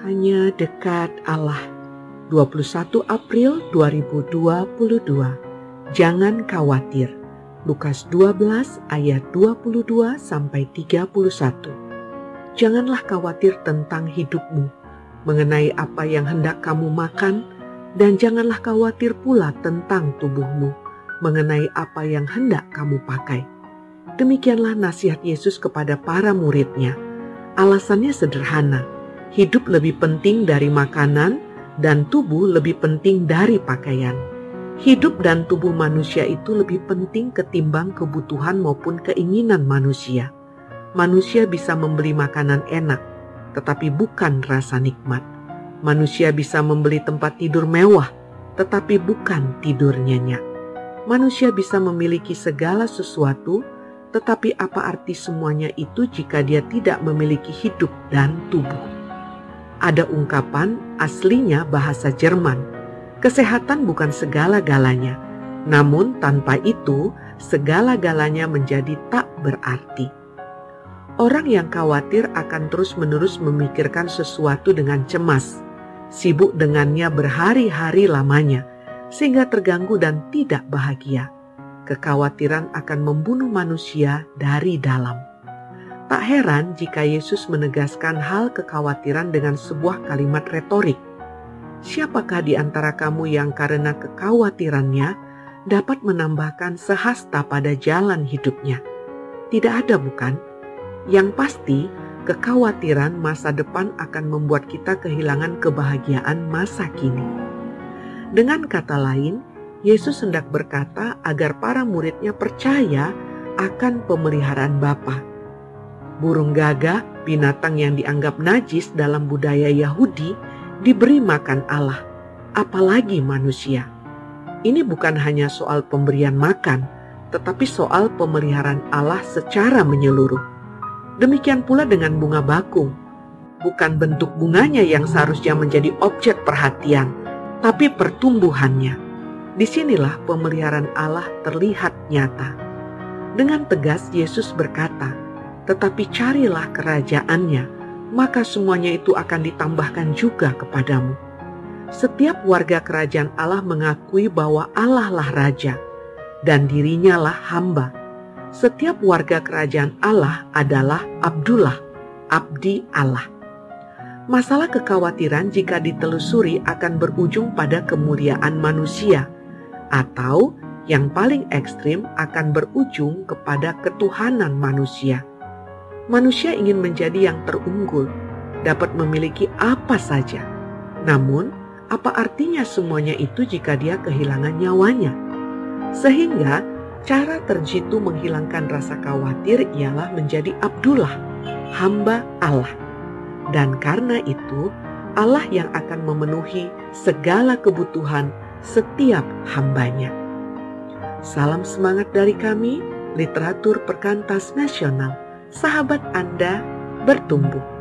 hanya dekat Allah. 21 April 2022. Jangan khawatir. Lukas 12 ayat 22 sampai 31. Janganlah khawatir tentang hidupmu, mengenai apa yang hendak kamu makan, dan janganlah khawatir pula tentang tubuhmu, mengenai apa yang hendak kamu pakai. Demikianlah nasihat Yesus kepada para muridnya. Alasannya sederhana, hidup lebih penting dari makanan dan tubuh lebih penting dari pakaian. Hidup dan tubuh manusia itu lebih penting ketimbang kebutuhan maupun keinginan manusia. Manusia bisa membeli makanan enak, tetapi bukan rasa nikmat. Manusia bisa membeli tempat tidur mewah, tetapi bukan tidur nyenyak. Manusia bisa memiliki segala sesuatu, tetapi apa arti semuanya itu jika dia tidak memiliki hidup dan tubuh? Ada ungkapan aslinya bahasa Jerman. Kesehatan bukan segala-galanya, namun tanpa itu segala-galanya menjadi tak berarti. Orang yang khawatir akan terus-menerus memikirkan sesuatu dengan cemas, sibuk dengannya berhari-hari lamanya, sehingga terganggu dan tidak bahagia. Kekhawatiran akan membunuh manusia dari dalam. Tak heran jika Yesus menegaskan hal kekhawatiran dengan sebuah kalimat retorik. Siapakah di antara kamu yang karena kekhawatirannya dapat menambahkan sehasta pada jalan hidupnya? Tidak ada bukan? Yang pasti, kekhawatiran masa depan akan membuat kita kehilangan kebahagiaan masa kini. Dengan kata lain, Yesus hendak berkata agar para muridnya percaya akan pemeliharaan Bapa burung gagak, binatang yang dianggap najis dalam budaya Yahudi, diberi makan Allah, apalagi manusia. Ini bukan hanya soal pemberian makan, tetapi soal pemeliharaan Allah secara menyeluruh. Demikian pula dengan bunga bakung. Bukan bentuk bunganya yang seharusnya menjadi objek perhatian, tapi pertumbuhannya. Di sinilah pemeliharaan Allah terlihat nyata. Dengan tegas Yesus berkata, tetapi carilah kerajaannya, maka semuanya itu akan ditambahkan juga kepadamu. Setiap warga kerajaan Allah mengakui bahwa Allah lah raja dan dirinya lah hamba. Setiap warga kerajaan Allah adalah Abdullah, abdi Allah. Masalah kekhawatiran jika ditelusuri akan berujung pada kemuliaan manusia atau yang paling ekstrim akan berujung kepada ketuhanan manusia. Manusia ingin menjadi yang terunggul, dapat memiliki apa saja. Namun, apa artinya semuanya itu jika dia kehilangan nyawanya? Sehingga, cara terjitu menghilangkan rasa khawatir ialah menjadi Abdullah, hamba Allah. Dan karena itu, Allah yang akan memenuhi segala kebutuhan setiap hambanya. Salam semangat dari kami, Literatur Perkantas Nasional sahabat Anda bertumbuh.